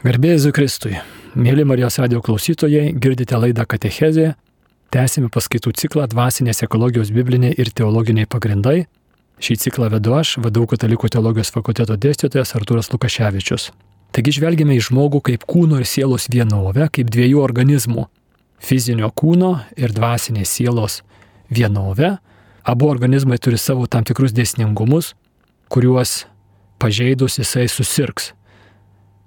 Garbėjai Kristui, mėly Marijos radio klausytojai, girdite laidą Katechezė, tęsime paskaitų ciklą Dvasinės ekologijos bibliniai ir teologiniai pagrindai. Šį ciklą vedu aš, vadau Katalikų teologijos fakulteto dėstytojas Arturas Lukaševičius. Taigi žvelgime į žmogų kaip kūno ir sielos vienovę, kaip dviejų organizmų - fizinio kūno ir dvasinės sielos vienovę. Abu organizmai turi savo tam tikrus dėsningumus, kuriuos pažeidus jisai susirgs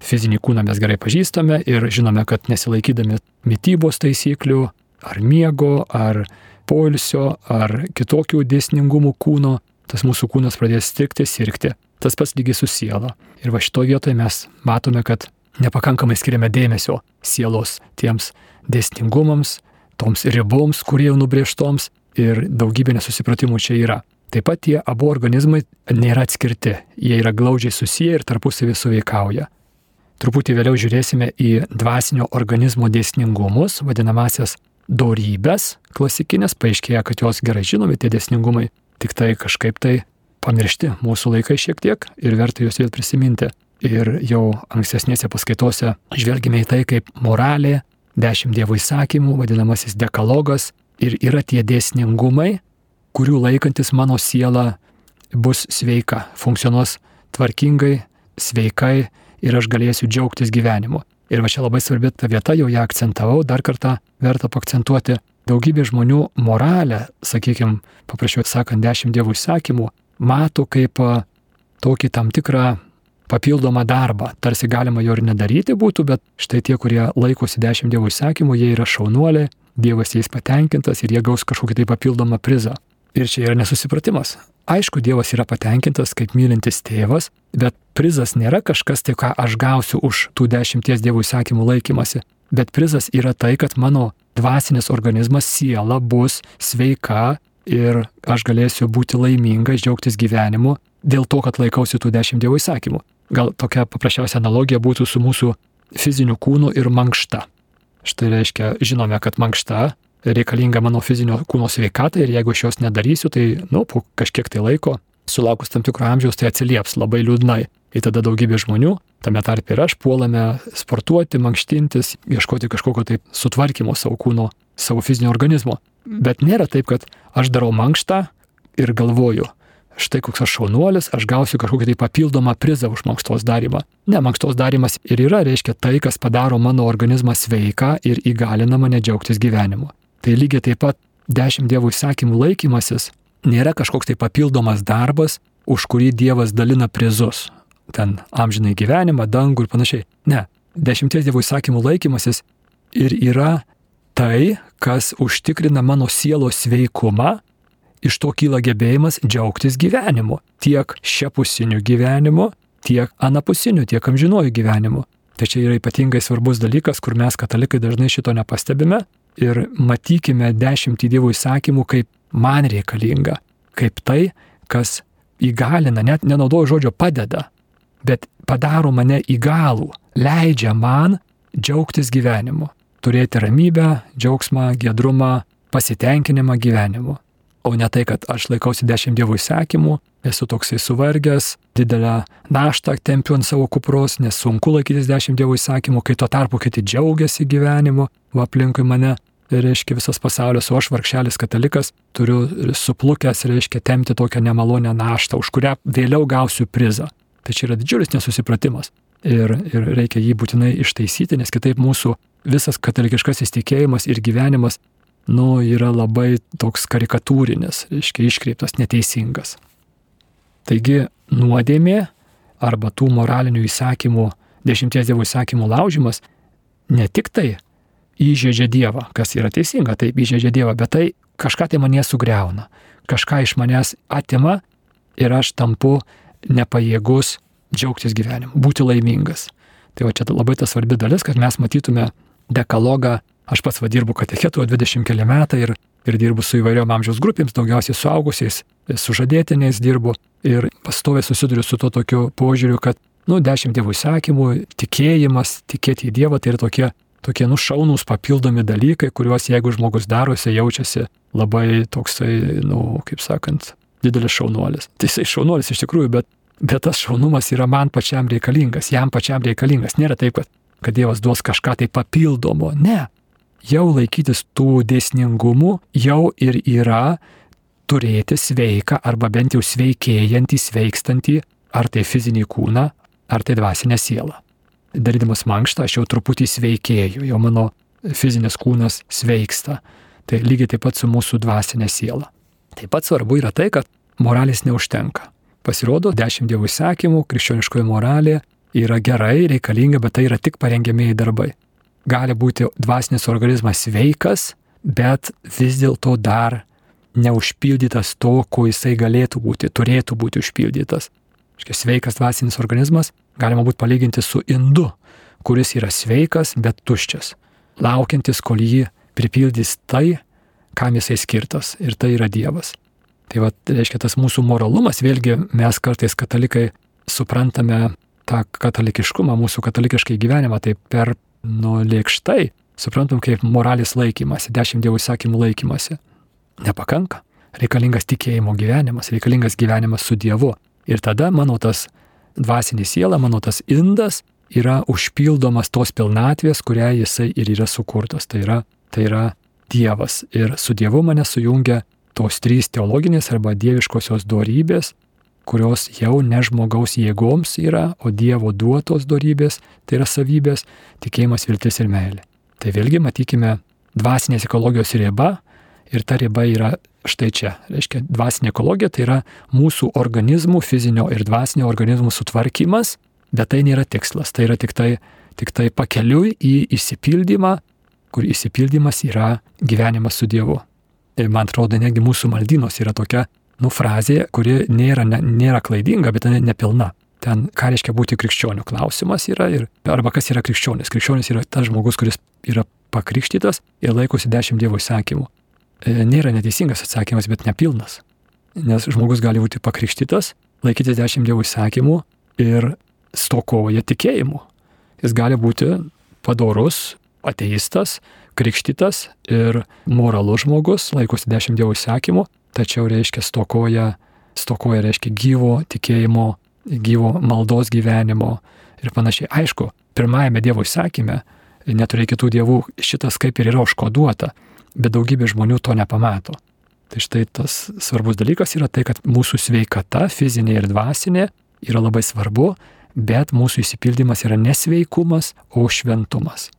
fizinį kūną mes gerai pažįstame ir žinome, kad nesilaikydami mytybos taisyklių, ar miego, ar poilsio, ar kitokių dėsningumų kūno, tas mūsų kūnas pradės stirkti, sirgti. Tas pats lygiai su siela. Ir va šitoje vietoje mes matome, kad nepakankamai skiriame dėmesio sielos tiems dėsningumams, toms riboms, kurie jau nubrėžtoms ir daugybė nesusipratimų čia yra. Taip pat tie abu organizmai nėra atskirti, jie yra glaudžiai susiję ir tarpusavį suveikauja. Truputį vėliau žiūrėsime į dvasinio organizmo dėsningumus, vadinamasias dorybės klasikinės, paaiškėja, kad jos gerai žinomi, tie dėsningumai, tik tai kažkaip tai pamiršti mūsų laikai šiek tiek ir verta juos vėl prisiminti. Ir jau ankstesnėse paskaitose žvelgime į tai kaip moralė, dešimt dievo įsakymų, vadinamasis dekalogas ir yra tie dėsningumai, kurių laikantis mano siela bus sveika, funkcionuos tvarkingai, sveikai ir aš galėsiu džiaugtis gyvenimu. Ir va čia labai svarbi ta vieta, jau ją akcentavau, dar kartą verta pakcentuoti. Daugybė žmonių moralę, sakykime, paprašiau sakant, dešimt dievų įsakymų, mato kaip tokį tam tikrą papildomą darbą. Tarsi galima jo ir nedaryti būtų, bet štai tie, kurie laikosi dešimt dievų įsakymų, jie yra šaunuoliai, Dievas jais patenkintas ir jie gaus kažkokį tai papildomą prizą. Ir čia yra nesusipratimas. Aišku, Dievas yra patenkintas kaip mylintis tėvas, bet prizas nėra kažkas tai, ką aš gausiu už tų dešimties Dievo įsakymų laikymasi, bet prizas yra tai, kad mano dvasinis organizmas, siela bus sveika ir aš galėsiu būti laimingas, džiaugtis gyvenimu dėl to, kad laikausi tų dešimt Dievo įsakymų. Gal tokia paprasčiausia analogija būtų su mūsų fiziniu kūnu ir mankšta. Štai reiškia, žinome, kad mankšta reikalinga mano fizinio kūno sveikatai ir jeigu aš jos nedarysiu, tai, nu, po kažkiek tai laiko, sulaukus tam tikro amžiaus, tai atsilieps labai liūdnai. Ir tada daugybė žmonių, tame tarp ir aš, puolame sportuoti, mankštintis, ieškoti kažkokio tai sutvarkymo savo kūno, savo fizinio organizmo. Bet nėra taip, kad aš darau mankštą ir galvoju, štai koks aš šaunuolis, aš gausiu kažkokį tai papildomą prizą už mankštos darimą. Ne, mankštos darimas ir yra, reiškia tai, kas padaro mano organizmą sveiką ir įgalina mane džiaugtis gyvenimu. Tai lygiai taip pat dešimt Dievo įsakymų laikymasis nėra kažkoks tai papildomas darbas, už kurį Dievas dalina prizus. Ten amžinai gyvenimą, dangų ir panašiai. Ne, dešimties Dievo įsakymų laikymasis ir yra tai, kas užtikrina mano sielos sveikumą, iš to kyla gebėjimas džiaugtis gyvenimu. Tiek šiapusiniu gyvenimu, tiek anapusiniu, tiek amžinuoju gyvenimu. Tai čia yra ypatingai svarbus dalykas, kur mes katalikai dažnai šito nepastebime ir matykime dešimtį Dievo įsakymų kaip man reikalinga, kaip tai, kas įgalina, net nenaudoju žodžio padeda, bet padaro mane įgalų, leidžia man džiaugtis gyvenimu, turėti ramybę, džiaugsmą, gedrumą, pasitenkinimą gyvenimu o ne tai, kad aš laikausi dešimt dievų įsakymų, esu toksai suvargęs, didelę naštą tempiu ant savo kupros, nes sunku laikytis dešimt dievų įsakymų, kai tuo tarpu kiti džiaugiasi gyvenimu, o aplinkui mane, reiškia visas pasaulis, o aš vargšelis katalikas turiu suplukęs, reiškia, temti tokią nemalonę naštą, už kurią vėliau gausiu prizą. Tai čia yra didžiulis nesusipratimas. Ir, ir reikia jį būtinai ištaisyti, nes kitaip mūsų visas katalikiškasis tikėjimas ir gyvenimas nu, yra labai toks karikatūrinis, reiškia iškreiptas, neteisingas. Taigi nuodėmė arba tų moralinių įsakymų, dešimties dievų įsakymų laužimas ne tik tai įžeidžia Dievą, kas yra teisinga, taip įžeidžia Dievą, bet tai kažką tai mane sugriauna, kažką iš manęs atima ir aš tampu nepajėgus džiaugtis gyvenimu, būti laimingas. Tai va čia labai ta svarbi dalis, kad mes matytume dekalogą Aš pats vadirbu katechetu 20 keli metai ir, ir dirbu su įvairiom amžiaus grupėms, daugiausiai suaugusiais, su žadėtiniais dirbu ir pastoviai susiduriu su to tokiu požiūriu, kad, nu, dešimt dievų įsakymų, tikėjimas, tikėti į Dievą, tai yra tokie, tokie nušaunus papildomi dalykai, kuriuos jeigu žmogus daro, jisai jaučiasi labai toksai, nu, kaip sakant, didelis šaunuolis. Tai jisai šaunuolis iš tikrųjų, bet, bet tas šaunumas yra man pačiam reikalingas, jam pačiam reikalingas. Nėra taip, kad kad Dievas duos kažką tai papildomo. Ne. Jau laikytis tų dėsningumų jau ir yra turėti sveiką arba bent jau sveikėjantį, sveikstantį, ar tai fizinį kūną, ar tai dvasinę sielą. Darydamas mankštą aš jau truputį sveikėju, jau mano fizinis kūnas sveiksta. Tai lygiai taip pat su mūsų dvasinė siela. Taip pat svarbu yra tai, kad moralės neužtenka. Pasirodo, dešimt dievų įsakymų, krikščioniškoji moralė yra gerai, reikalinga, bet tai yra tik parengiamieji darbai. Gali būti dvasinis organizmas sveikas, bet vis dėlto dar neužpildytas to, ko jisai galėtų būti, turėtų būti užpildytas. Škia sveikas dvasinis organizmas galima būtų palyginti su indu, kuris yra sveikas, bet tuščias, laukiantis, kol jį pripildys tai, kam jisai skirtas, ir tai yra Dievas. Tai va, reiškia, tas mūsų moralumas, vėlgi mes kartais katalikai suprantame tą katalikiškumą, mūsų katalikiškai gyvenimą, tai per nulėkštai suprantam kaip moralės laikymasi, dešimt dievų įsakymų laikymasi. Nepakanka. Reikalingas tikėjimo gyvenimas, reikalingas gyvenimas su Dievu. Ir tada mano tas dvasinė siela, mano tas indas yra užpildomas tos pilnatvės, kurią jisai ir yra sukurtas. Tai yra, tai yra Dievas. Ir su Dievu mane sujungia tos trys teologinės arba dieviškosios dorybės, kurios jau ne žmogaus jėgoms yra, o Dievo duotos dorybės, tai yra savybės, tikėjimas, viltis ir meilė. Tai vėlgi matykime dvasinės ekologijos riba ir ta riba yra štai čia. Reiškia, dvasinė ekologija tai yra mūsų organizmų, fizinio ir dvasinio organizmų sutvarkymas, bet tai nėra tikslas, tai yra tik tai, tik tai pakeliui į įsipildymą, kur įsipildymas yra gyvenimas su Dievu. Ir man atrodo, negi mūsų maldynos yra tokia, nu, frazė, kuri nėra, ne, nėra klaidinga, bet ne, nepilna. Ten, ką reiškia būti krikščioniu klausimas yra, ir, arba kas yra krikščionis. Krikščionis yra tas žmogus, kuris yra pakrikštytas ir laikosi dešimt Dievo įsakymų. E, nėra neteisingas atsakymas, bet nepilnas. Nes žmogus gali būti pakrikštytas, laikytis dešimt Dievo įsakymų ir stokoja tikėjimu. Jis gali būti padorus, ateistas, krikštytas ir moralus žmogus, laikosi dešimt dievų įsakymų, tačiau reiškia stokoja, stokoja reiškia gyvo tikėjimo, gyvo maldos gyvenimo ir panašiai. Aišku, pirmajame dievo įsakyme neturi kitų dievų, šitas kaip ir yra užkoduota, bet daugybė žmonių to nepamato. Tai štai tas svarbus dalykas yra tai, kad mūsų sveikata, fizinė ir dvasinė, yra labai svarbu, bet mūsų įsipildymas yra nesveikumas, o šventumas.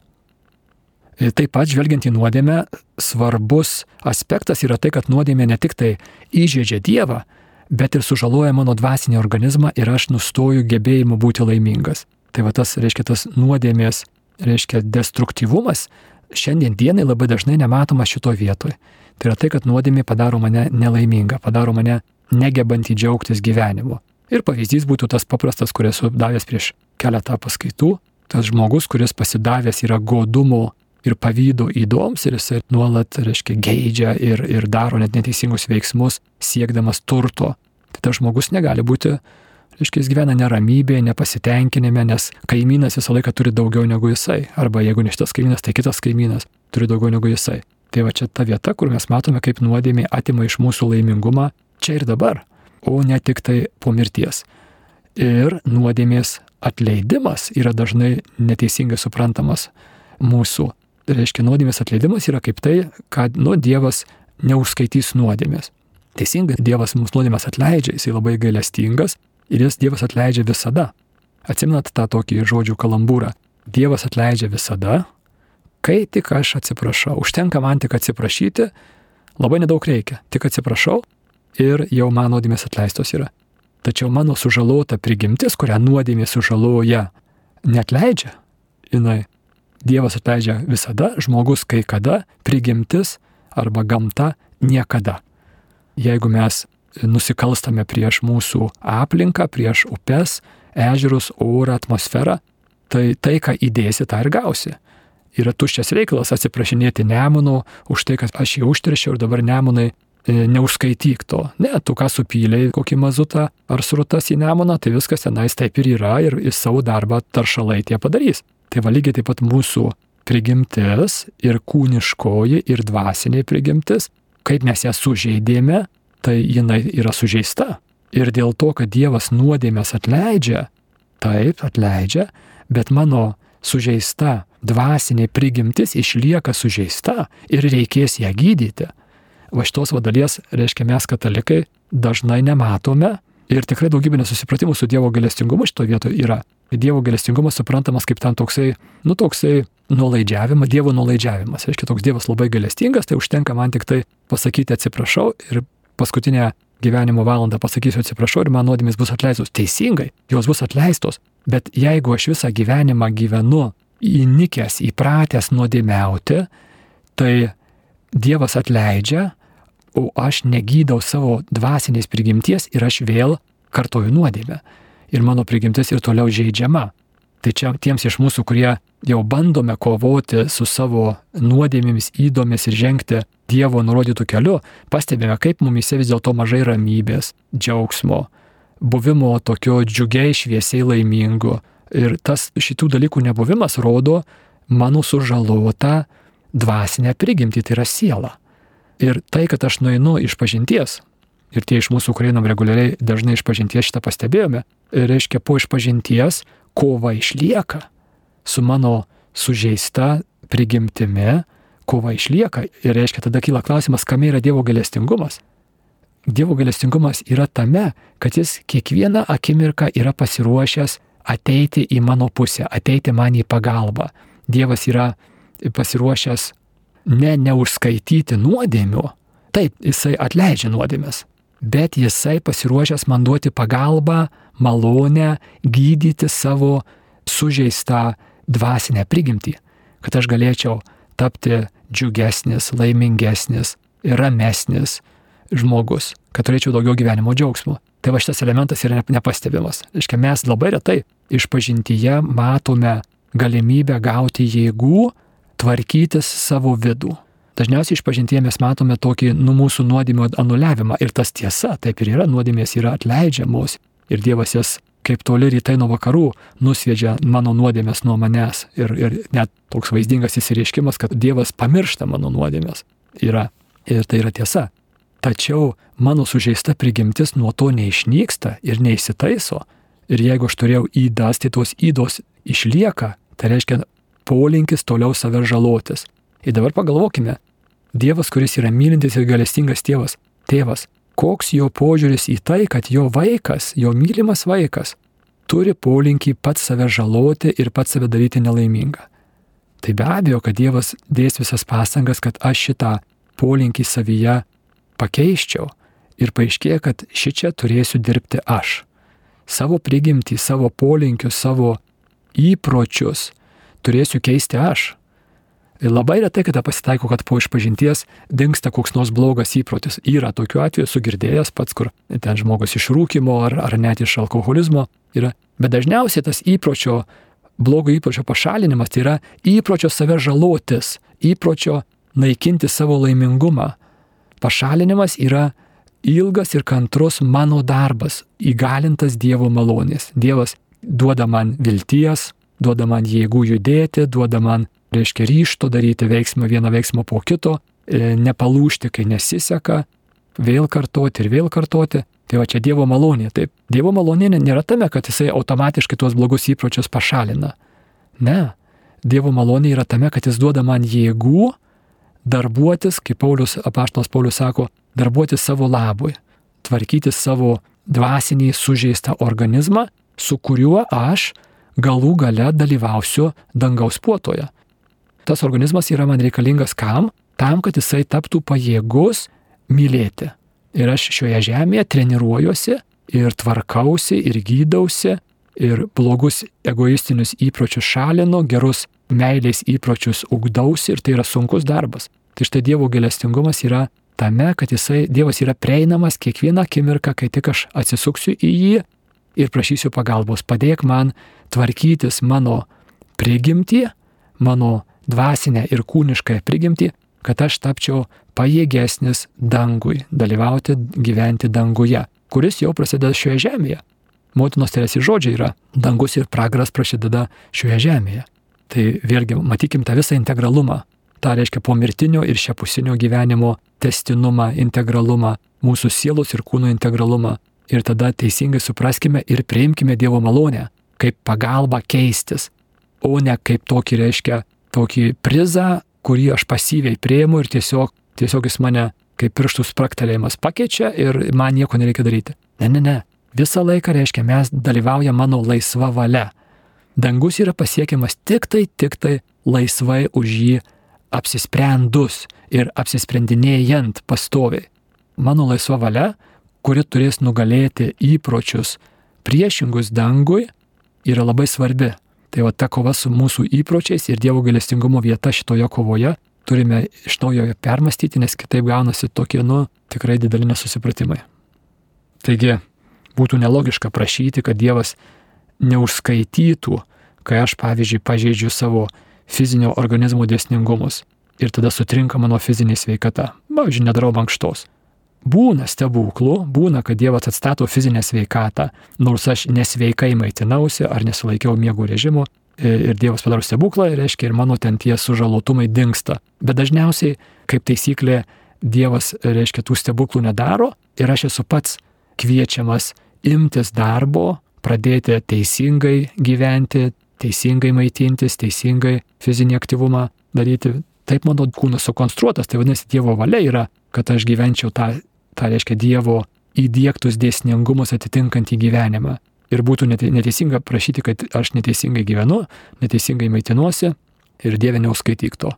Taip pat žvelgiant į nuodėmę, svarbus aspektas yra tai, kad nuodėmė ne tik tai įžeidžia Dievą, bet ir sužaloja mano dvasinį organizmą ir aš nustoju gebėjimu būti laimingas. Tai va tas, reiškia, tas nuodėmės, reiškia, destruktyvumas šiandien dienai labai dažnai nematomas šito vietoje. Tai yra tai, kad nuodėmė padaro mane nelaimingą, padaro mane negebantį džiaugtis gyvenimu. Ir pavyzdys būtų tas paprastas, kurį esu davęs prieš keletą paskaitų. Tas žmogus, kuris pasidavęs yra godumo ir pavydo įdoms ir jisai nuolat, reiškia, geidžia ir, ir daro net neteisingus veiksmus, siekdamas turto. Tai tas žmogus negali būti, reiškia, jis gyvena neramybėje, nepasitenkinime, nes kaimynas visą laiką turi daugiau negu jisai. Arba jeigu ne šitas kaimynas, tai kitas kaimynas turi daugiau negu jisai. Tai va čia ta vieta, kur mes matome, kaip nuodėmė atima iš mūsų laimingumą čia ir dabar, o ne tik tai po mirties. Ir nuodėmės atleidimas yra dažnai neteisingai suprantamas mūsų reiškia nuodėmės atleidimas yra kaip tai, kad nu, Dievas neužskaitys nuodėmės. Teisingai, Dievas mums nuodėmės atleidžia, jisai labai gailestingas ir jis Dievas atleidžia visada. Atsimenat tą tokį žodžių kalambūrą. Dievas atleidžia visada, kai tik aš atsiprašau. Užtenka man tik atsiprašyti, labai nedaug reikia. Tik atsiprašau ir jau mano nuodėmės atleistos yra. Tačiau mano sužalota prigimtis, kurią nuodėmė sužaloja, netleidžia, jinai Dievas atleidžia visada, žmogus kai kada, prigimtis arba gamta niekada. Jeigu mes nusikalstame prieš mūsų aplinką, prieš upes, ežerus, orą, atmosferą, tai tai, ką įdėsi, tą ir gausi. Yra tuščias reikalas atsiprašinėti Nemuno už tai, kad aš jį užteršiau ir dabar Nemunai e, neužskaityk to. Ne, tu ką supylėjai, kokį mazutą ar srutas į Nemuną, tai viskas tenais taip ir yra ir į savo darbą taršalai tie padarys. Tai va lygiai taip pat mūsų prigimtis ir kūniškoji ir dvasinė prigimtis, kaip mes ją sužeidėme, tai jinai yra sužeista. Ir dėl to, kad Dievas nuodėmės atleidžia, taip, atleidžia, bet mano sužeista dvasinė prigimtis išlieka sužeista ir reikės ją gydyti. Va šitos vadalies, reiškia, mes katalikai dažnai nematome ir tikrai daugybė nesusipratimų su Dievo galestingumu šitoje vietoje yra. Dievo galestingumas suprantamas kaip tam toksai, nu toksai nuolaidžiavimas, Dievo nuolaidžiavimas. Reiškia, toks Dievas labai galestingas, tai užtenka man tik tai pasakyti atsiprašau ir paskutinę gyvenimo valandą pasakysiu atsiprašau ir man nuodėmės bus atleistos. Teisingai, jos bus atleistos. Bet jeigu aš visą gyvenimą gyvenu įnikęs, įpratęs nuodėmiauti, tai Dievas atleidžia, o aš negydau savo dvasinės prigimties ir aš vėl kartoju nuodėmę. Ir mano prigimtis ir toliau žaidžiama. Tai čia tiems iš mūsų, kurie jau bandome kovoti su savo nuodėmėmis, įdomis ir žengti Dievo nurodytų keliu, pastebime, kaip mumise vis dėlto mažai ramybės, džiaugsmo, buvimo tokio džiugiai, šviesiai laimingu. Ir tas šitų dalykų nebuvimas rodo mano sužalotą dvasinę prigimtį, tai yra siela. Ir tai, kad aš nueinu iš pažinties, ir tie iš mūsų, kurie einam reguliariai, dažnai iš pažinties šitą pastebėjome, reiškia, po išpažinties kova išlieka su mano sužeista prigimtimi, kova išlieka. Ir reiškia, tada kyla klausimas, kam yra Dievo galestingumas. Dievo galestingumas yra tame, kad jis kiekvieną akimirką yra pasiruošęs ateiti į mano pusę, ateiti man į pagalbą. Dievas yra pasiruošęs ne neužskaityti nuodėmių, taip, jisai atleidžia nuodėmės, bet jisai pasiruošęs man duoti pagalbą, malonę, gydyti savo sužeistą dvasinę prigimtį, kad aš galėčiau tapti džiugesnis, laimingesnis ir ramesnis žmogus, kad turėčiau daugiau gyvenimo džiaugsmo. Tai va šitas elementas yra nepastebimas. Iškia, mes labai retai išpažintyje matome galimybę gauti jėgų tvarkytis savo vidų. Dažniausiai išpažintie mes matome tokį nu mūsų nuodėmio anuliavimą ir tas tiesa, taip ir yra, nuodėmės yra atleidžiamos ir Dievas jas kaip toli rytai nuo vakarų nusviedžia mano nuodėmės nuo manęs ir, ir net toks vaizdingas įsireiškimas, kad Dievas pamiršta mano nuodėmės yra ir tai yra tiesa. Tačiau mano sužeista prigimtis nuo to neišnyksta ir neįsitaiso. Ir jeigu aš turėjau įdas, tai tos įdos išlieka. Tai reiškia, polinkis toliau save žalotis. Ir dabar pagalvokime, Dievas, kuris yra mylintis ir galestingas tėvas, tėvas, koks jo požiūris į tai, kad jo vaikas, jo mylimas vaikas, turi polinkį pats save žaloti ir pats save daryti nelaimingą. Tai be abejo, kad Dievas dės visas pastangas, kad aš šitą polinkį savyje pakeiščiau ir paaiškėja, kad ši čia turėsiu dirbti aš. Savo prigimtį, savo polinkius, savo įpročius, turėsiu keisti aš. Ir labai retai, kada pasitaiko, kad po išpažinties dinksta koks nors blogas įprotis. Yra tokių atvejų, sugirdėjęs pats, kur ten žmogus iš rūkimo ar, ar net iš alkoholizmo yra. Bet dažniausiai tas įpročio, blogo įpročio pašalinimas tai yra įpročio save žalotis, įpročio naikinti savo laimingumą. Pašalinimas yra ilgas ir kantrus mano darbas, įgalintas Dievo malonės. Dievas duoda man vilties, duoda man jėgų judėti, duoda man, reiškia, ryšto daryti veiksmą vieną veiksmą po kito, e, nepalūšti, kai nesiseka, vėl kartoti ir vėl kartoti. Tai va čia Dievo malonė. Taip, Dievo malonė nėra tame, kad jisai automatiškai tuos blogus įpročius pašalina. Ne. Dievo malonė yra tame, kad jis duoda man jėgų darbuotis, kaip Paulius, apaštalas Paulius sako, darbuotis savo labui, tvarkyti savo dvasinį sužeistą organizmą, su kuriuo aš galų gale dalyvausiu dangaus puotoje. Tas organizmas yra man reikalingas kam? Tam, kad jisai taptų pajėgus mylėti. Ir aš šioje žemėje treniruojuosi ir tvarkausi ir gydausi ir blogus egoistinius įpročius šalinu, gerus meilės įpročius ugdausi ir tai yra sunkus darbas. Tai štai Dievo gelestingumas yra tame, kad jisai, Dievas yra prieinamas kiekvieną akimirką, kai tik aš atsisuksiu į jį ir prašysiu pagalbos. Padėk man tvarkytis mano prigimtį, mano dvasinę ir kūnišką prigimtį, kad aš tapčiau pajėgesnis dangui, dalyvauti, gyventi danguje, kuris jau prasideda šioje žemėje. Motinos teresės žodžiai yra dangus ir pragaras prasideda šioje žemėje. Tai vėlgi matykim tą visą integralumą. Ta reiškia pomirtinio ir šiapusinio gyvenimo testinumą, integralumą, mūsų sielos ir kūno integralumą. Ir tada teisingai supraskime ir priimkime Dievo malonę, kaip pagalba keistis. o ne kaip tokį reiškia, tokį prizą, kurį aš pasyviai prieimu ir tiesiog, tiesiog jis mane kaip pirštų spraktelėjimas pakeičia ir man nieko nereikia daryti. Ne, ne, ne. Visą laiką reiškia, mes dalyvaujame mano laisva valia. Dangus yra pasiekiamas tik tai, tik tai laisvai už jį apsisprendus ir apsisprendinėjant pastoviai. Mano laisva valia, kuri turės nugalėti įpročius priešingus dangui, yra labai svarbi. Tai va ta kova su mūsų įpročiais ir Dievo galestingumo vieta šitoje kovoje turime iš naujo permastyti, nes kitaip gaunasi tokie, nu, tikrai dideli nesusipratimai. Taigi, būtų nelogiška prašyti, kad Dievas neužskaitytų, kai aš, pavyzdžiui, pažeidžiu savo fizinio organizmo dėsningumus ir tada sutrinka mano fizinė sveikata. Pavyzdžiui, nedarau mankštos. Būna stebuklų, būna, kad Dievas atstato fizinę sveikatą, nors aš nesveikai maitinausi ar nesilaikiau miego režimo ir Dievas padaro stebuklą, reiškia, ir mano ten tie sužalotumai dinksta. Bet dažniausiai, kaip taisyklė, Dievas, reiškia, tų stebuklų nedaro ir aš esu pats kviečiamas imtis darbo, pradėti teisingai gyventi, teisingai maitintis, teisingai fizinį aktyvumą daryti. Taip mano kūnas sukonstruotas, tai vadinasi, Dievo valia yra, kad aš gyvenčiau tą tą reiškia Dievo įdėktus dėsningumus atitinkantį gyvenimą. Ir būtų neteisinga prašyti, kad aš neteisingai gyvenu, neteisingai maitinuosi ir Dieve neuskaityk to.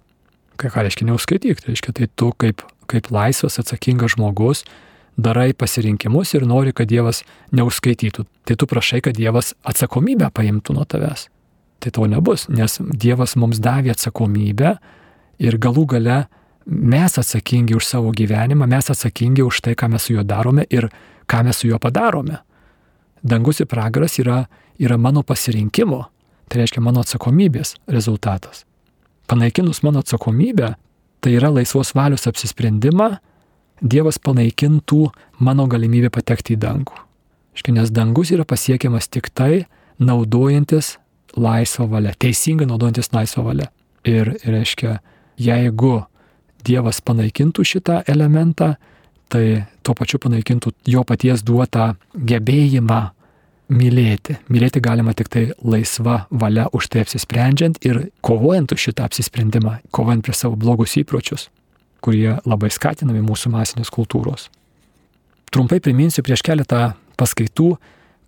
Ką, ką reiškia neuskaityk? Tai reiškia, tai tu kaip, kaip laisvas, atsakingas žmogus darai pasirinkimus ir nori, kad Dievas neužskaitytų. Tai tu prašai, kad Dievas atsakomybę paimtų nuo tavęs. Tai to nebus, nes Dievas mums davė atsakomybę ir galų gale mes atsakingi už savo gyvenimą, mes atsakingi už tai, ką mes su juo darome ir ką mes su juo padarome. Dangus ir pragaras yra, yra mano pasirinkimo, tai reiškia mano atsakomybės rezultatas. Panaikinus mano atsakomybę, tai yra laisvos valios apsisprendimą, Dievas panaikintų mano galimybę patekti į dangų. Iškia, nes dangus yra pasiekiamas tik tai naudojantis laisvą valią, teisingai naudojantis laisvą valią. Ir reiškia, jeigu Dievas panaikintų šitą elementą, tai tuo pačiu panaikintų jo paties duotą gebėjimą mylėti. Mylėti galima tik tai laisva valia už tai apsisprendžiant ir kovojant už šitą apsisprendimą, kovojant prieš savo blogus įpročius, kurie labai skatinami mūsų masinės kultūros. Trumpai priminsiu, prieš keletą paskaitų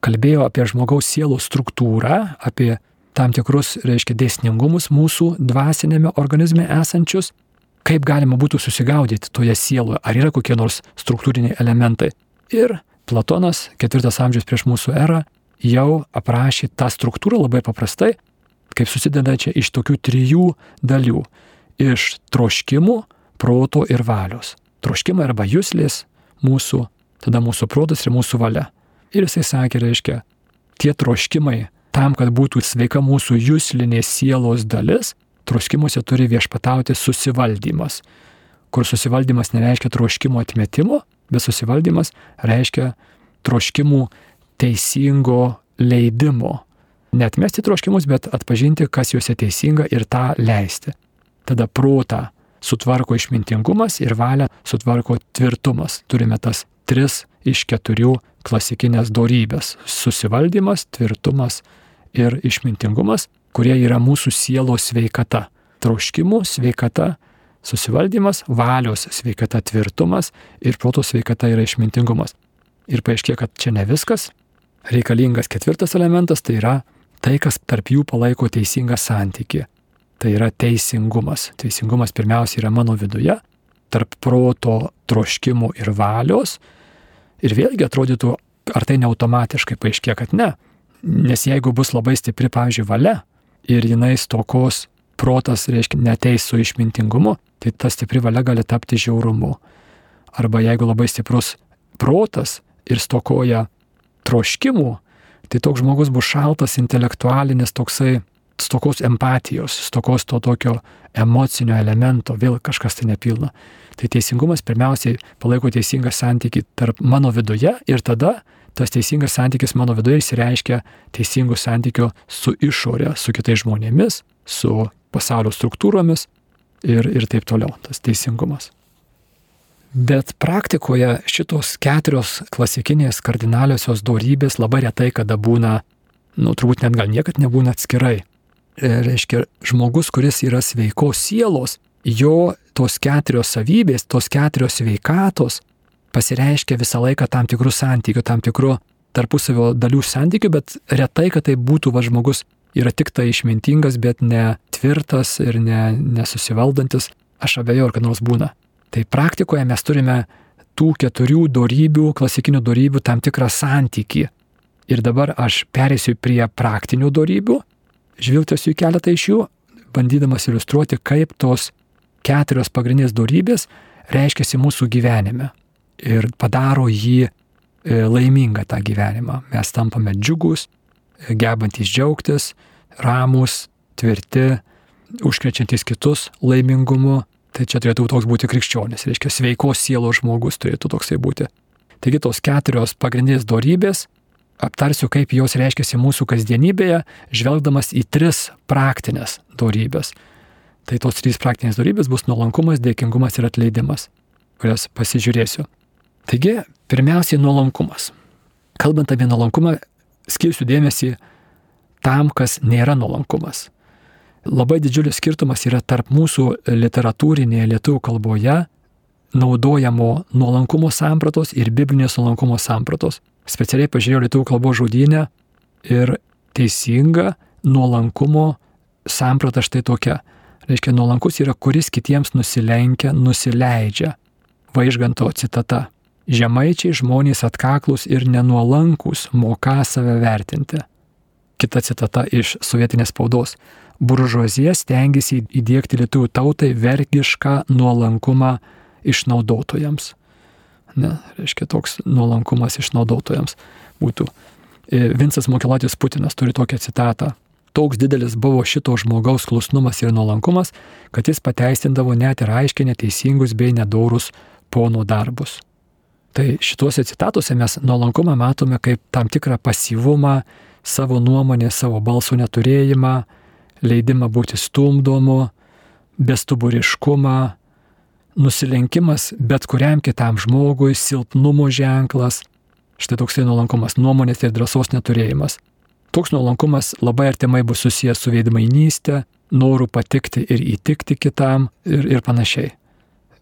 kalbėjau apie žmogaus sielos struktūrą, apie tam tikrus, reiškia, dėsningumus mūsų dvasinėme organizme esančius kaip galima būtų susigaudyti toje sieloje, ar yra kokie nors struktūriniai elementai. Ir Platonas, ketvirtas amžius prieš mūsų erą, jau aprašė tą struktūrą labai paprastai, kaip susideda čia iš tokių trijų dalių - iš troškimų, proto ir valios. Troškimai arba jūslės mūsų, tada mūsų protas ir mūsų valia. Ir jisai sakė, reiškia, tie troškimai tam, kad būtų sveika mūsų jūslinė sielos dalis, troškimuose turi viešpatauti susivaldymas, kur susivaldymas nereiškia troškimo atmetimo, bet susivaldymas reiškia troškimų teisingo leidimo. Netmesti troškimus, bet atpažinti, kas juose teisinga ir tą leisti. Tada protą sutvarko išmintingumas ir valią sutvarko tvirtumas. Turime tas tris iš keturių klasikinės dorybės - susivaldymas, tvirtumas ir išmintingumas kurie yra mūsų sielos sveikata. Trauškimų sveikata, susivaldymas, valios sveikata, tvirtumas ir proto sveikata yra išmintingumas. Ir paaiškė, kad čia ne viskas. Reikalingas ketvirtas elementas tai yra tai, kas tarp jų palaiko teisingą santyki. Tai yra teisingumas. Teisingumas pirmiausia yra mano viduje, tarp proto, troškimų ir valios. Ir vėlgi atrodytų, ar tai ne automatiškai paaiškė, kad ne. Nes jeigu bus labai stipri, pavyzdžiui, valia, ir jinai stokos protas, reiškia, neteis su išmintingumu, tai ta stipri valia gali tapti žiaurumu. Arba jeigu labai stiprus protas ir stokoja troškimų, tai toks žmogus bus šaltas, intelektualinis, toksai stokos empatijos, stokos to tokio emocinio elemento, vėl kažkas tai nepilna. Tai teisingumas pirmiausiai palaiko teisingą santyki tarp mano viduje ir tada tas teisingas santykis mano viduje įsireiškia teisingų santykių su išorė, su kitais žmonėmis, su pasaulio struktūromis ir, ir taip toliau, tas teisingumas. Bet praktikoje šitos keturios klasikinės kardinaliosios dorybės labai retai kada būna, nu turbūt net gal niekad nebūna atskirai. e, reiškia, žmogus, kuris yra sveikos sielos, jo tos keturios savybės, tos keturios sveikatos pasireiškia visą laiką tam tikrų santykių, tam tikrų tarpusavio dalių santykių, bet retai, kad tai būtų va žmogus yra tik tai išmintingas, bet ne tvirtas ir ne, nesusivaldantis. Aš abejoju, ar kad nors būna. Tai praktikoje mes turime tų keturių darybių, klasikinių darybių tam tikrą santykį. Ir dabar aš perėsiu prie praktinių darybių, žvilgtesiu į keletą iš jų, bandydamas iliustruoti, kaip tos keturios pagrindinės darybės reiškiasi mūsų gyvenime ir padaro jį e, laimingą tą gyvenimą. Mes tampame džiugus, gebantys džiaugtis, ramus, tvirti, užkrečiantis kitus laimingumu. Tai čia turėtų toks būti krikščionis, reiškia sveikos sielos žmogus turėtų toksai būti. Taigi tos keturios pagrindinės darybės aptarsiu, kaip jos reiškiasi mūsų kasdienybėje, žvelgdamas į tris praktinės darybės. Tai tos trys praktinės darybės bus nuolankumas, dėkingumas ir atleidimas, kurias pasižiūrėsiu. Taigi, pirmiausiai nuolankumas. Kalbant apie nuolankumą, skirsiu dėmesį tam, kas nėra nuolankumas. Labai didžiulis skirtumas yra tarp mūsų literatūrinėje lietuvių kalboje naudojamo nuolankumo sampratos ir biblinės nuolankumo sampratos. Specialiai pažiūrėjau lietuvių kalbos žodynę ir teisinga nuolankumo samprata štai tokia. Reiškia, nuolankus yra, kuris kitiems nusilenkia, nusileidžia. Vaižganto citata. Žemaičiai žmonės atkaklus ir nenuolankus moka save vertinti. Kita citata iš sovietinės spaudos. Buržuazija stengiasi įdėkti lietuvių tautai vergišką nuolankumą išnaudotojams. Ne, reiškia, toks nuolankumas išnaudotojams būtų. E, Vincas Mokilatis Putinas turi tokią citatą. Toks didelis buvo šito žmogaus klusnumas ir nuolankumas, kad jis pateisindavo net ir aiškiai neteisingus bei nedorus pono darbus. Tai šituose citatuose mes nuolankumą matome kaip tam tikrą pasyvumą, savo nuomonę, savo balsų neturėjimą, leidimą būti stumdomu, bestuburiškumą, nusilenkimas bet kuriam kitam žmogui, silpnumo ženklas. Štai toksai nuolankumas, nuomonės ir drąsos neturėjimas. Toks nuolankumas labai artimai bus susijęs su veidmainystė, noru patikti ir įtikti kitam ir, ir panašiai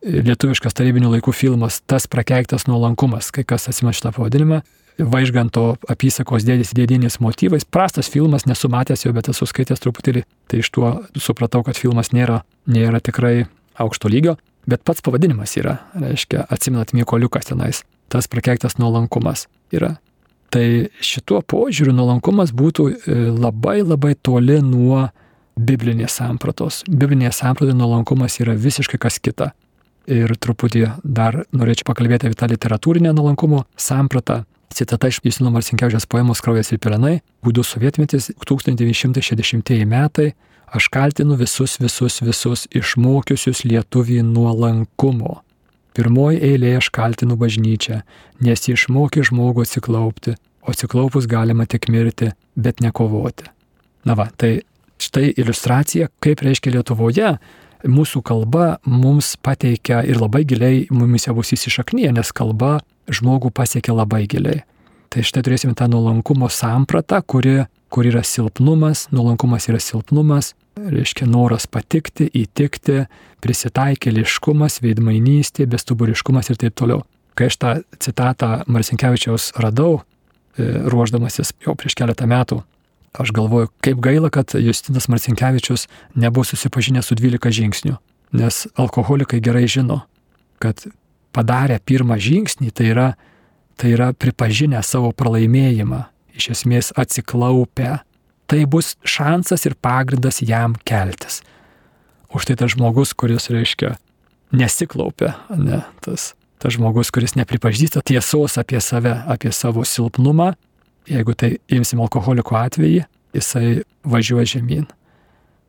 lietuviškas tarybinių laikų filmas Tas prakeiktas nuolankumas, kai kas atsimena šitą pavadinimą. Vaižganto apysakos dėdės dėdinės motyvais. Prastas filmas, nesu matęs jo, bet esu skaitęs truputėlį, tai iš tuo supratau, kad filmas nėra, nėra tikrai aukšto lygio, bet pats pavadinimas yra, reiškia, atsimenat Mykoliukas tenais, tas prakeiktas nuolankumas yra. Tai šituo požiūriu nuolankumas būtų e, labai labai toli nuo biblinės sampratos. Biblinėje sampratoje nuolankumas yra visiškai kas kita ir truputį dar norėčiau pakalbėti apie tą literatūrinę nuolankumo sampratą. Citata iš Justino Marcinkievičiaus poemos Kraujas ir Pirenai, būdų sovietmetis 1960 metai, aš kaltinu visus, visus, visus išmokiusius lietuvį nuolankumo. Pirmoji eilė aš kaltinu bažnyčią, nes ji išmokė žmogų atsiklaupti, o atsiklaupus galima tik mirti, bet nekovoti. Na va, tai štai iliustracija, kaip reiškia Lietuvoje mūsų kalba mums pateikia ir labai giliai mumise bus įsišaknyje, nes kalba žmogų pasiekia labai giliai. Tai štai turėsime tą nuolankumo sampratą, kuri, kur yra silpnumas, nuolankumas yra silpnumas, reiškia noras patikti, įtikti, prisitaikėliškumas, veidmainystė, bestuburiškumas ir taip toliau. Kai aš tą citatą Marsinkievičiaus radau, e, ruoždamasis jau prieš keletą metų Aš galvoju, kaip gaila, kad Justinas Marcinkievičius nebuvo susipažinęs su 12 žingsnių, nes alkoholikai gerai žino, kad padarę pirmą žingsnį, tai yra, tai yra pripažinę savo pralaimėjimą, iš esmės atsiklaupę. Tai bus šansas ir pagrindas jam keltis. Už tai tas žmogus, kuris, reiškia, nesiklaupia, ne, tas, tas žmogus, kuris nepripažįsta tiesos apie save, apie savo silpnumą, Jeigu tai imsim alkoholiko atvejį, jisai važiuoja žemyn.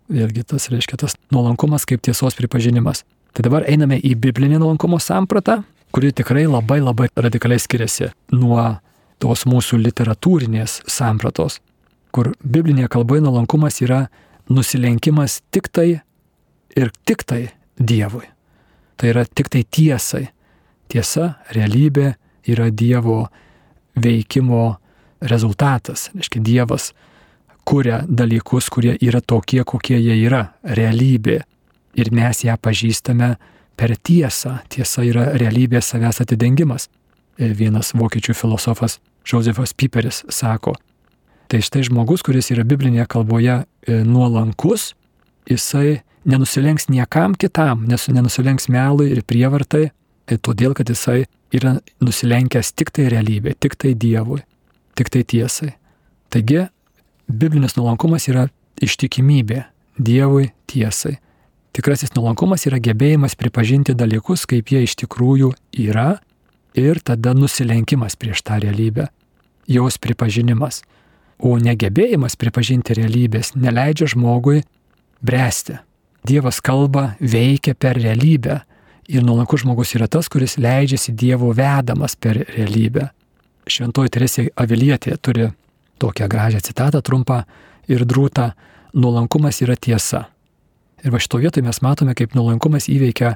Vėlgi tas reiškia tas nuolankumas kaip tiesos pripažinimas. Tai dabar einame į biblinį nuolankumo sampratą, kuri tikrai labai labai radikaliai skiriasi nuo tos mūsų literatūrinės sampratos, kur biblinėje kalboje nuolankumas yra nusilenkimas tik tai ir tik tai Dievui. Tai yra tik tai tiesai. Tiesa, realybė yra Dievo veikimo rezultatas. Reiškia, Dievas kuria dalykus, kurie yra tokie, kokie jie yra - realybė. Ir mes ją pažįstame per tiesą. Tiesa yra realybės savęs atidengimas. E, vienas vokiečių filosofas Josefas Piperis sako. Tai štai žmogus, kuris yra biblinėje kalboje e, nuolankus, jisai nenusilenks niekam kitam, nes nenusilenks melui ir prievartai, tai todėl, kad jisai yra nusilenkęs tik tai realybė, tik tai Dievui, tik tai tiesai. Taigi, biblinis nuolankumas yra ištikimybė Dievui tiesai. Tikrasis nuolankumas yra gebėjimas pripažinti dalykus, kaip jie iš tikrųjų yra ir tada nusilenkimas prieš tą realybę, jos pripažinimas. O negebėjimas pripažinti realybės neleidžia žmogui bręsti. Dievas kalba, veikia per realybę. Ir nuolankus žmogus yra tas, kuris leidžiasi Dievo vedamas per realybę. Šventoji Teresė Avilietė turi tokią gražią citatą trumpą ir drūtą - nuolankumas yra tiesa. Ir va šito vietoje mes matome, kaip nuolankumas įveikia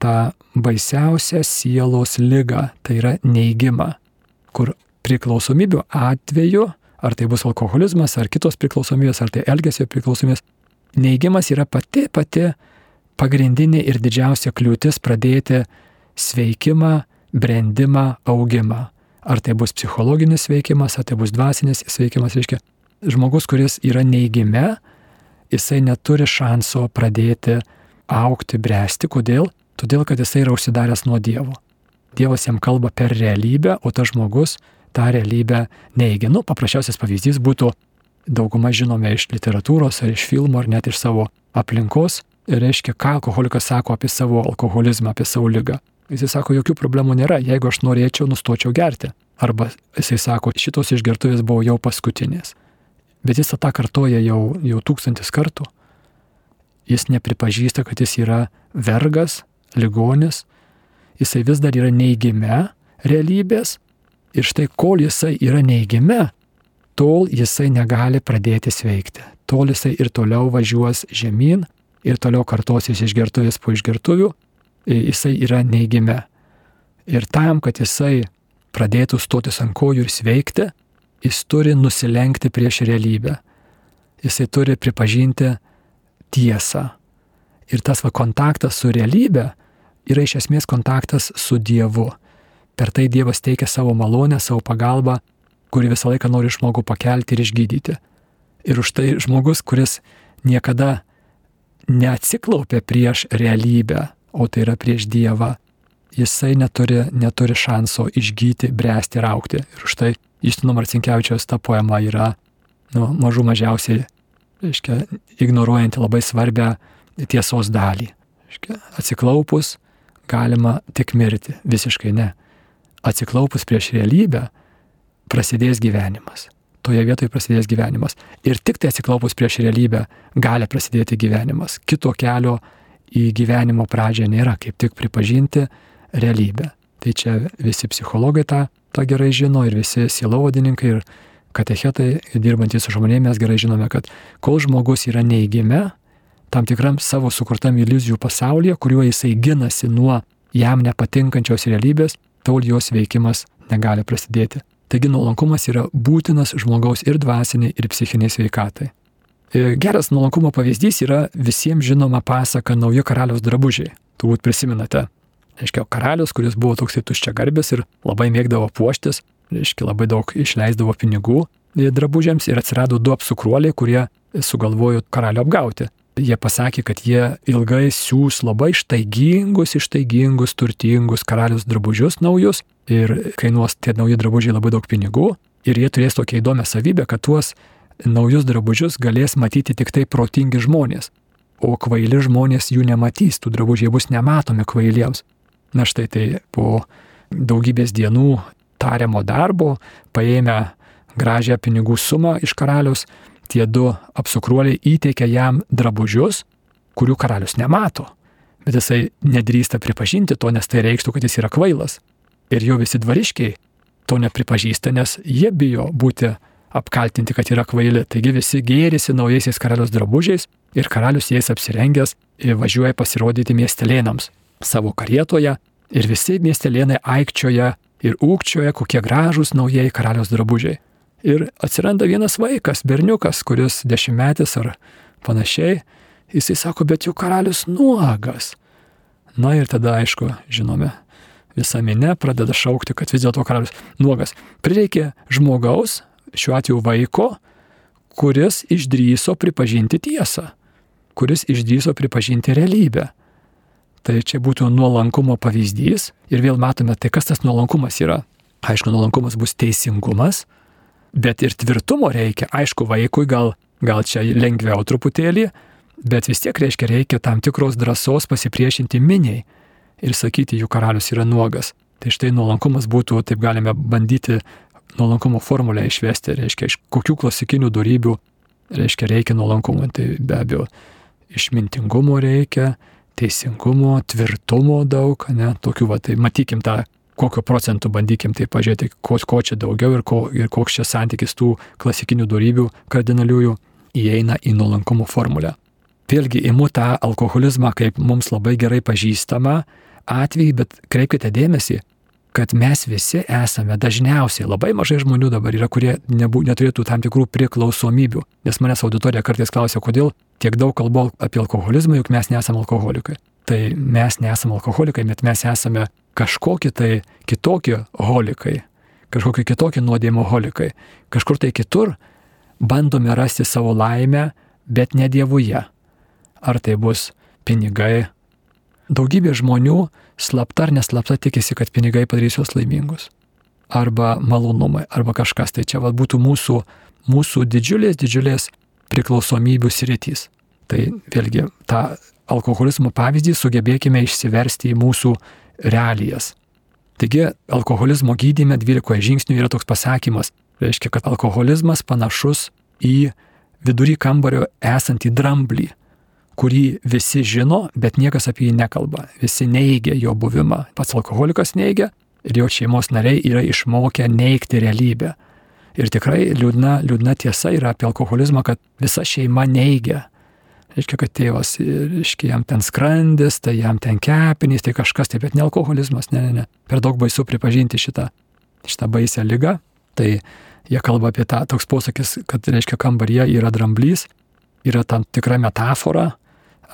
tą baisiausią sielos lygą, tai yra neigimą, kur priklausomybių atveju, ar tai bus alkoholizmas, ar kitos priklausomybės, ar tai elgesio priklausomybės, Neigimas yra pati pati pagrindinė ir didžiausia kliūtis pradėti sveikimą, brandimą, augimą. Ar tai bus psichologinis sveikimas, ar tai bus dvasinis sveikimas, reiškia, žmogus, kuris yra neigime, jisai neturi šanso pradėti aukti, bręsti. Kodėl? Todėl, kad jisai yra užsidaręs nuo Dievo. Dievas jam kalba per realybę, o tas žmogus tą realybę neigia. Nu, paprasčiausias pavyzdys būtų dauguma žinome iš literatūros ar iš filmų ar net iš savo aplinkos, reiškia, ką alkoholikas sako apie savo alkoholizmą, apie savo lygą. Jisai sako, jokių problemų nėra, jeigu aš norėčiau, nustočiau gerti. Arba jisai sako, šitos išgertuvės buvo jau paskutinės. Bet jis tą kartoja jau, jau tūkstantis kartų. Jis nepripažįsta, kad jis yra vergas, ligonis, jisai vis dar yra neįgime realybės. Ir štai kol jisai yra neįgime, tol jisai negali pradėti sveikti. Tol jisai ir toliau važiuos žemyn ir toliau kartosis išgertuvės po išgertuvių, jisai yra neigime. Ir tam, kad jisai pradėtų stotis ant kojų ir sveikti, jis turi nusilenkti prieš realybę. Jisai turi pripažinti tiesą. Ir tas va kontaktas su realybė yra iš esmės kontaktas su Dievu. Per tai Dievas teikia savo malonę, savo pagalbą kuri visą laiką nori žmogų pakelti ir išgydyti. Ir už tai žmogus, kuris niekada neatsiklaupia prieš realybę, o tai yra prieš Dievą, jisai neturi, neturi šanso išgyti, bręsti ir aukti. Ir už tai Justino Marcinkievičiaus ta poema yra nu, mažų mažiausiai, reiškia, ignoruojanti labai svarbę tiesos dalį. Reiškia, atsiklaupus galima tik mirti, visiškai ne. Atsiklaupus prieš realybę prasidės gyvenimas. Toje vietoje prasidės gyvenimas. Ir tik tai atsiklaupus prieš realybę gali prasidėti gyvenimas. Kito kelio į gyvenimo pradžią nėra, kaip tik pripažinti realybę. Tai čia visi psichologai tą, tą gerai žino ir visi silovadininkai ir katechetai dirbantys su žmonėmis gerai žinome, kad kol žmogus yra neįgime, tam tikram savo sukurtam iliuzijų pasaulyje, kuriuo jisai ginasi nuo jam nepatinkančios realybės, tol jos veikimas negali prasidėti. Taigi nuolankumas yra būtinas žmogaus ir dvasiniai, ir psichiniai sveikatai. E, geras nuolankumo pavyzdys yra visiems žinoma pasaka Nauji karaliaus drabužiai. Turbūt prisimenate. Reiškia, karalius, kuris buvo toksai tuščia garbės ir labai mėgdavo puoštis, reiškia, labai daug išleisdavo pinigų drabužiams ir atsirado du apsukruoliai, kurie sugalvojo karalių apgauti jie pasakė, kad jie ilgai siūs labai ištaigingus, ištaigingus, turtingus karalius drabužius naujus ir kainuos tie nauji drabužiai labai daug pinigų ir jie turės tokią įdomią savybę, kad tuos naujus drabužius galės matyti tik tai protingi žmonės, o kvaili žmonės jų nematys, tų drabužiai bus nematomi kvailiems. Na štai tai po daugybės dienų tariamo darbo, paėmę gražią pinigų sumą iš karalius, tie du apsukruoliai įteikia jam drabužius, kurių karalius nemato. Bet jisai nedrįsta pripažinti to, nes tai reikštų, kad jis yra kvailas. Ir jo visi dvariškiai to nepripažįsta, nes jie bijo būti apkaltinti, kad yra kvaili. Taigi visi gėrisi naujaisiais karalius drabužiais ir karalius jais apsirengęs važiuoja pasirodyti miestelėnams savo karietoje ir visi miestelėnai aikčioja ir ūkčioja, kokie gražūs naujieji karalius drabužiai. Ir atsiranda vienas vaikas, berniukas, kuris dešimtmetis ar panašiai, jisai sako, bet jų karalius nuogas. Na ir tada, aišku, žinome, visa minė pradeda šaukti, kad vis dėlto karalius nuogas. Prireikė žmogaus, šiuo atveju vaiko, kuris išdryso pripažinti tiesą, kuris išdryso pripažinti realybę. Tai čia būtų nuolankumo pavyzdys ir vėl matome, tai kas tas nuolankumas yra. Aišku, nuolankumas bus teisingumas, bet ir tvirtumo reikia. Aišku, vaikui gal, gal čia lengviau truputėlį, bet vis tiek reiškia reikia tam tikros drąsos pasipriešinti miniai ir sakyti, jų karalius yra nuogas. Tai štai nuolankumas būtų, taip galime bandyti nuolankumo formulę išvesti, reiškia, iš kokių klasikinių darybių, reiškia, reikia nuolankumo. Tai be abejo, išmintingumo reikia, teisingumo, tvirtumo daug, ne, tokių, va, tai matykim tą, kokio procentų bandykim tai pažiūrėti, ko, ko čia daugiau ir, ko, ir koks čia santykis tų klasikinių darybių kardinaliųjų įeina į nuolankumo formulę. Vėlgi imu tą alkoholizmą kaip mums labai gerai pažįstamą atvejį, bet kreipkite dėmesį, kad mes visi esame dažniausiai, labai mažai žmonių dabar yra, kurie nebū, neturėtų tam tikrų priklausomybių. Nes manęs auditorija kartais klausia, kodėl tiek daug kalbu apie alkoholizmą, juk mes nesame alkoholikai. Tai mes nesame alkoholikai, bet mes esame kažkokie tai kitokie holikai, kažkokie kitokie nuodėmio holikai. Kažkur tai kitur bandome rasti savo laimę, bet ne Dievuje. Ar tai bus pinigai, Daugybė žmonių slapta ar neslapta tikisi, kad pinigai padarys juos laimingus. Arba malonumai, arba kažkas. Tai čia va, būtų mūsų, mūsų didžiulės, didžiulės priklausomybių sritys. Tai vėlgi tą alkoholizmo pavyzdį sugebėkime išsiversti į mūsų realijas. Taigi alkoholizmo gydyme 12 žingsnių yra toks pasakymas. Reiškia, kad alkoholizmas panašus į vidury kambario esantį dramblį kurį visi žino, bet niekas apie jį nekalba. Visi neigia jo buvimą. Pats alkoholikas neigia ir jo šeimos nariai yra išmokę neigti realybę. Ir tikrai liūdna, liūdna tiesa yra apie alkoholizmą, kad visa šeima neigia. Reiškia, kad tėvas, reiškia, jam ten skrandis, tai jam ten kepinys, tai kažkas, tai bet ne alkoholizmas, ne, ne, ne. Per daug baisu pripažinti šitą, šitą baisę lygą. Tai jie kalba apie tą, toks posakis, kad, reiškia, kambaryje yra dramblys, yra tam tikra metafora,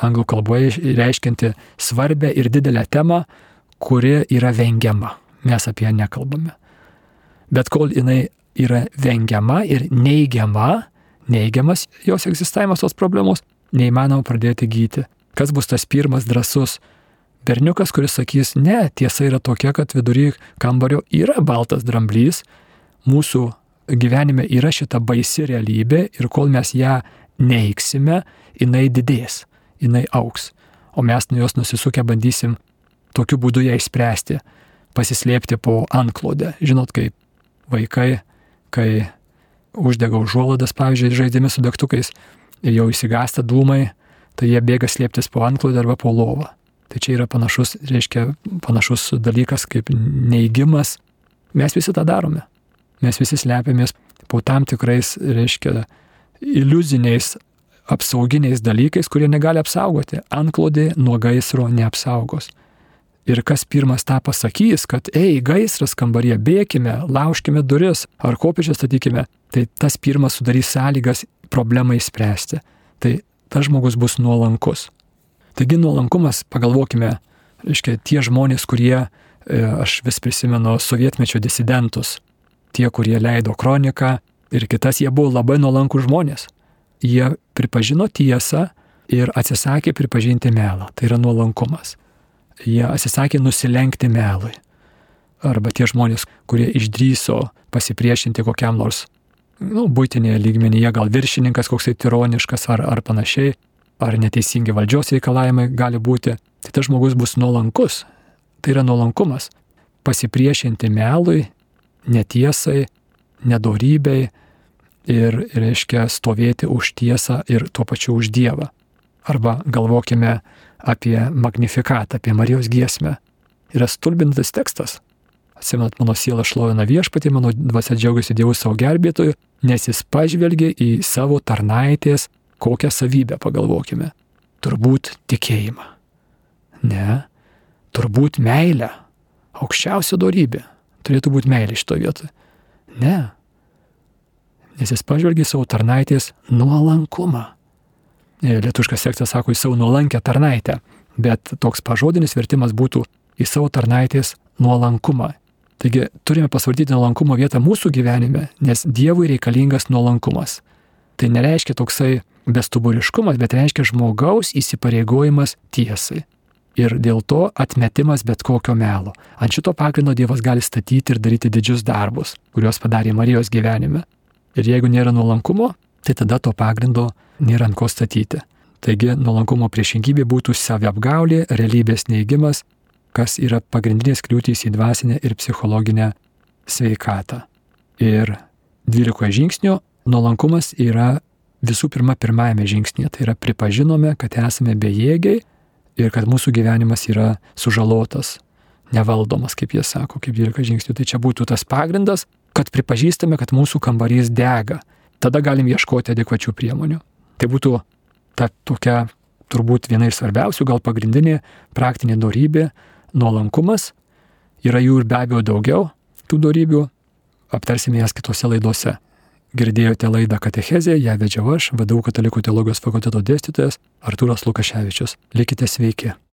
anglų kalboje reiškinti svarbę ir didelę temą, kuri yra vengiama. Mes apie ją nekalbame. Bet kol jinai yra vengiama ir neigiama, neigiamas jos egzistavimas tos problemos, neįmanoma pradėti gydyti. Kas bus tas pirmas drasus berniukas, kuris sakys, ne, tiesa yra tokia, kad vidury kambario yra baltas dramblys, mūsų gyvenime yra šita baisi realybė ir kol mes ją neiksime, jinai didės jinai auks, o mes nuo jos nusisukę bandysim tokiu būdu ją išspręsti, pasislėpti po antklodę. Žinot, kaip vaikai, kai uždega užuolaidas, pavyzdžiui, žaidimi su degtukais ir jau įsigasta dūmai, tai jie bėga slėptis po antklodę arba po lovą. Tai čia yra panašus, reiškia, panašus dalykas kaip neigimas. Mes visi tą darome. Mes visi slepiamės po tam tikrais, reiškia, iliuziniais apsauginiais dalykais, kurie negali apsaugoti. Antklodė nuo gaisro neapsaugos. Ir kas pirmas tą pasakys, kad, ei, gaisras kambaryje, bėkime, laužkime duris ar kopėčią statykime, tai tas pirmas sudarys sąlygas problemai spręsti. Tai tas žmogus bus nuolankus. Taigi nuolankumas, pagalvokime, reiškia, tie žmonės, kurie, e, aš vis prisimenu, sovietmečio disidentus, tie, kurie leido kroniką ir kitas, jie buvo labai nuolankų žmonės jie pripažino tiesą ir atsisakė pripažinti melą. Tai yra nuolankumas. Jie atsisakė nusilenkti melui. Arba tie žmonės, kurie išdryso pasipriešinti kokiam nors, nu, būtinėje lygmenyje, gal viršininkas koksai tironiškas ar, ar panašiai, ar neteisingi valdžios reikalavimai gali būti, tai tas žmogus bus nuolankus. Tai yra nuolankumas. Pasipriešinti melui, netiesai, nedorybei, ir, reiškia, stovėti už tiesą ir tuo pačiu už Dievą. Arba galvokime apie magnifikatą, apie Marijos giesmę. Yra stulbintas tekstas. Atsimenat, mano siela šlovina viešpatį, mano dvasia džiaugiasi Dievu savo gelbėtoju, nes jis pažvelgia į savo tarnaitės kokią savybę, pagalvokime. Turbūt tikėjimą. Ne, turbūt meilę. Aukščiausia darybė. Turėtų būti meilė šito vietoje. Ne, nes jis pažvelgia į savo tarnaitės nuolankumą. E, lietuškas tekstas sako į savo nuolankę tarnaitę, bet toks pažodinis vertimas būtų į savo tarnaitės nuolankumą. Taigi turime pasvardyti nuolankumo vietą mūsų gyvenime, nes Dievui reikalingas nuolankumas. Tai nereiškia toksai bestuburiškumas, bet reiškia žmogaus įsipareigojimas tiesai. Ir dėl to atmetimas bet kokio melo. Ant šito pagrindo Dievas gali statyti ir daryti didžius darbus, kuriuos padarė Marijos gyvenime. Ir jeigu nėra nuolankumo, tai tada to pagrindo nėra ant ko statyti. Taigi nuolankumo priešingybė būtų saviapgaulė, realybės neigimas, kas yra pagrindinės kliūtys į dvasinę ir psichologinę sveikatą. Ir 12 žingsnių nuolankumas yra visų pirma pirmajame žingsnėje. Tai yra pripažinome, kad esame bejėgiai ir kad mūsų gyvenimas yra sužalotas, nevaldomas, kaip jie sako, kaip 12 žingsnių. Tai čia būtų tas pagrindas, kad pripažįstame, kad mūsų kambarys dega. Tada galim ieškoti adekvačių priemonių. Tai būtų ta tokia turbūt viena iš svarbiausių, gal pagrindinė praktinė darybė - nuolankumas. Yra jų ir be abejo daugiau tų darybių, aptarsime jas kitose laidose. Girdėjote laidą Katechezė, ją vedžiau aš, vadovau Katalikų teologijos fakulteto dėstytojas Artūras Lukaševičius. Likite sveiki.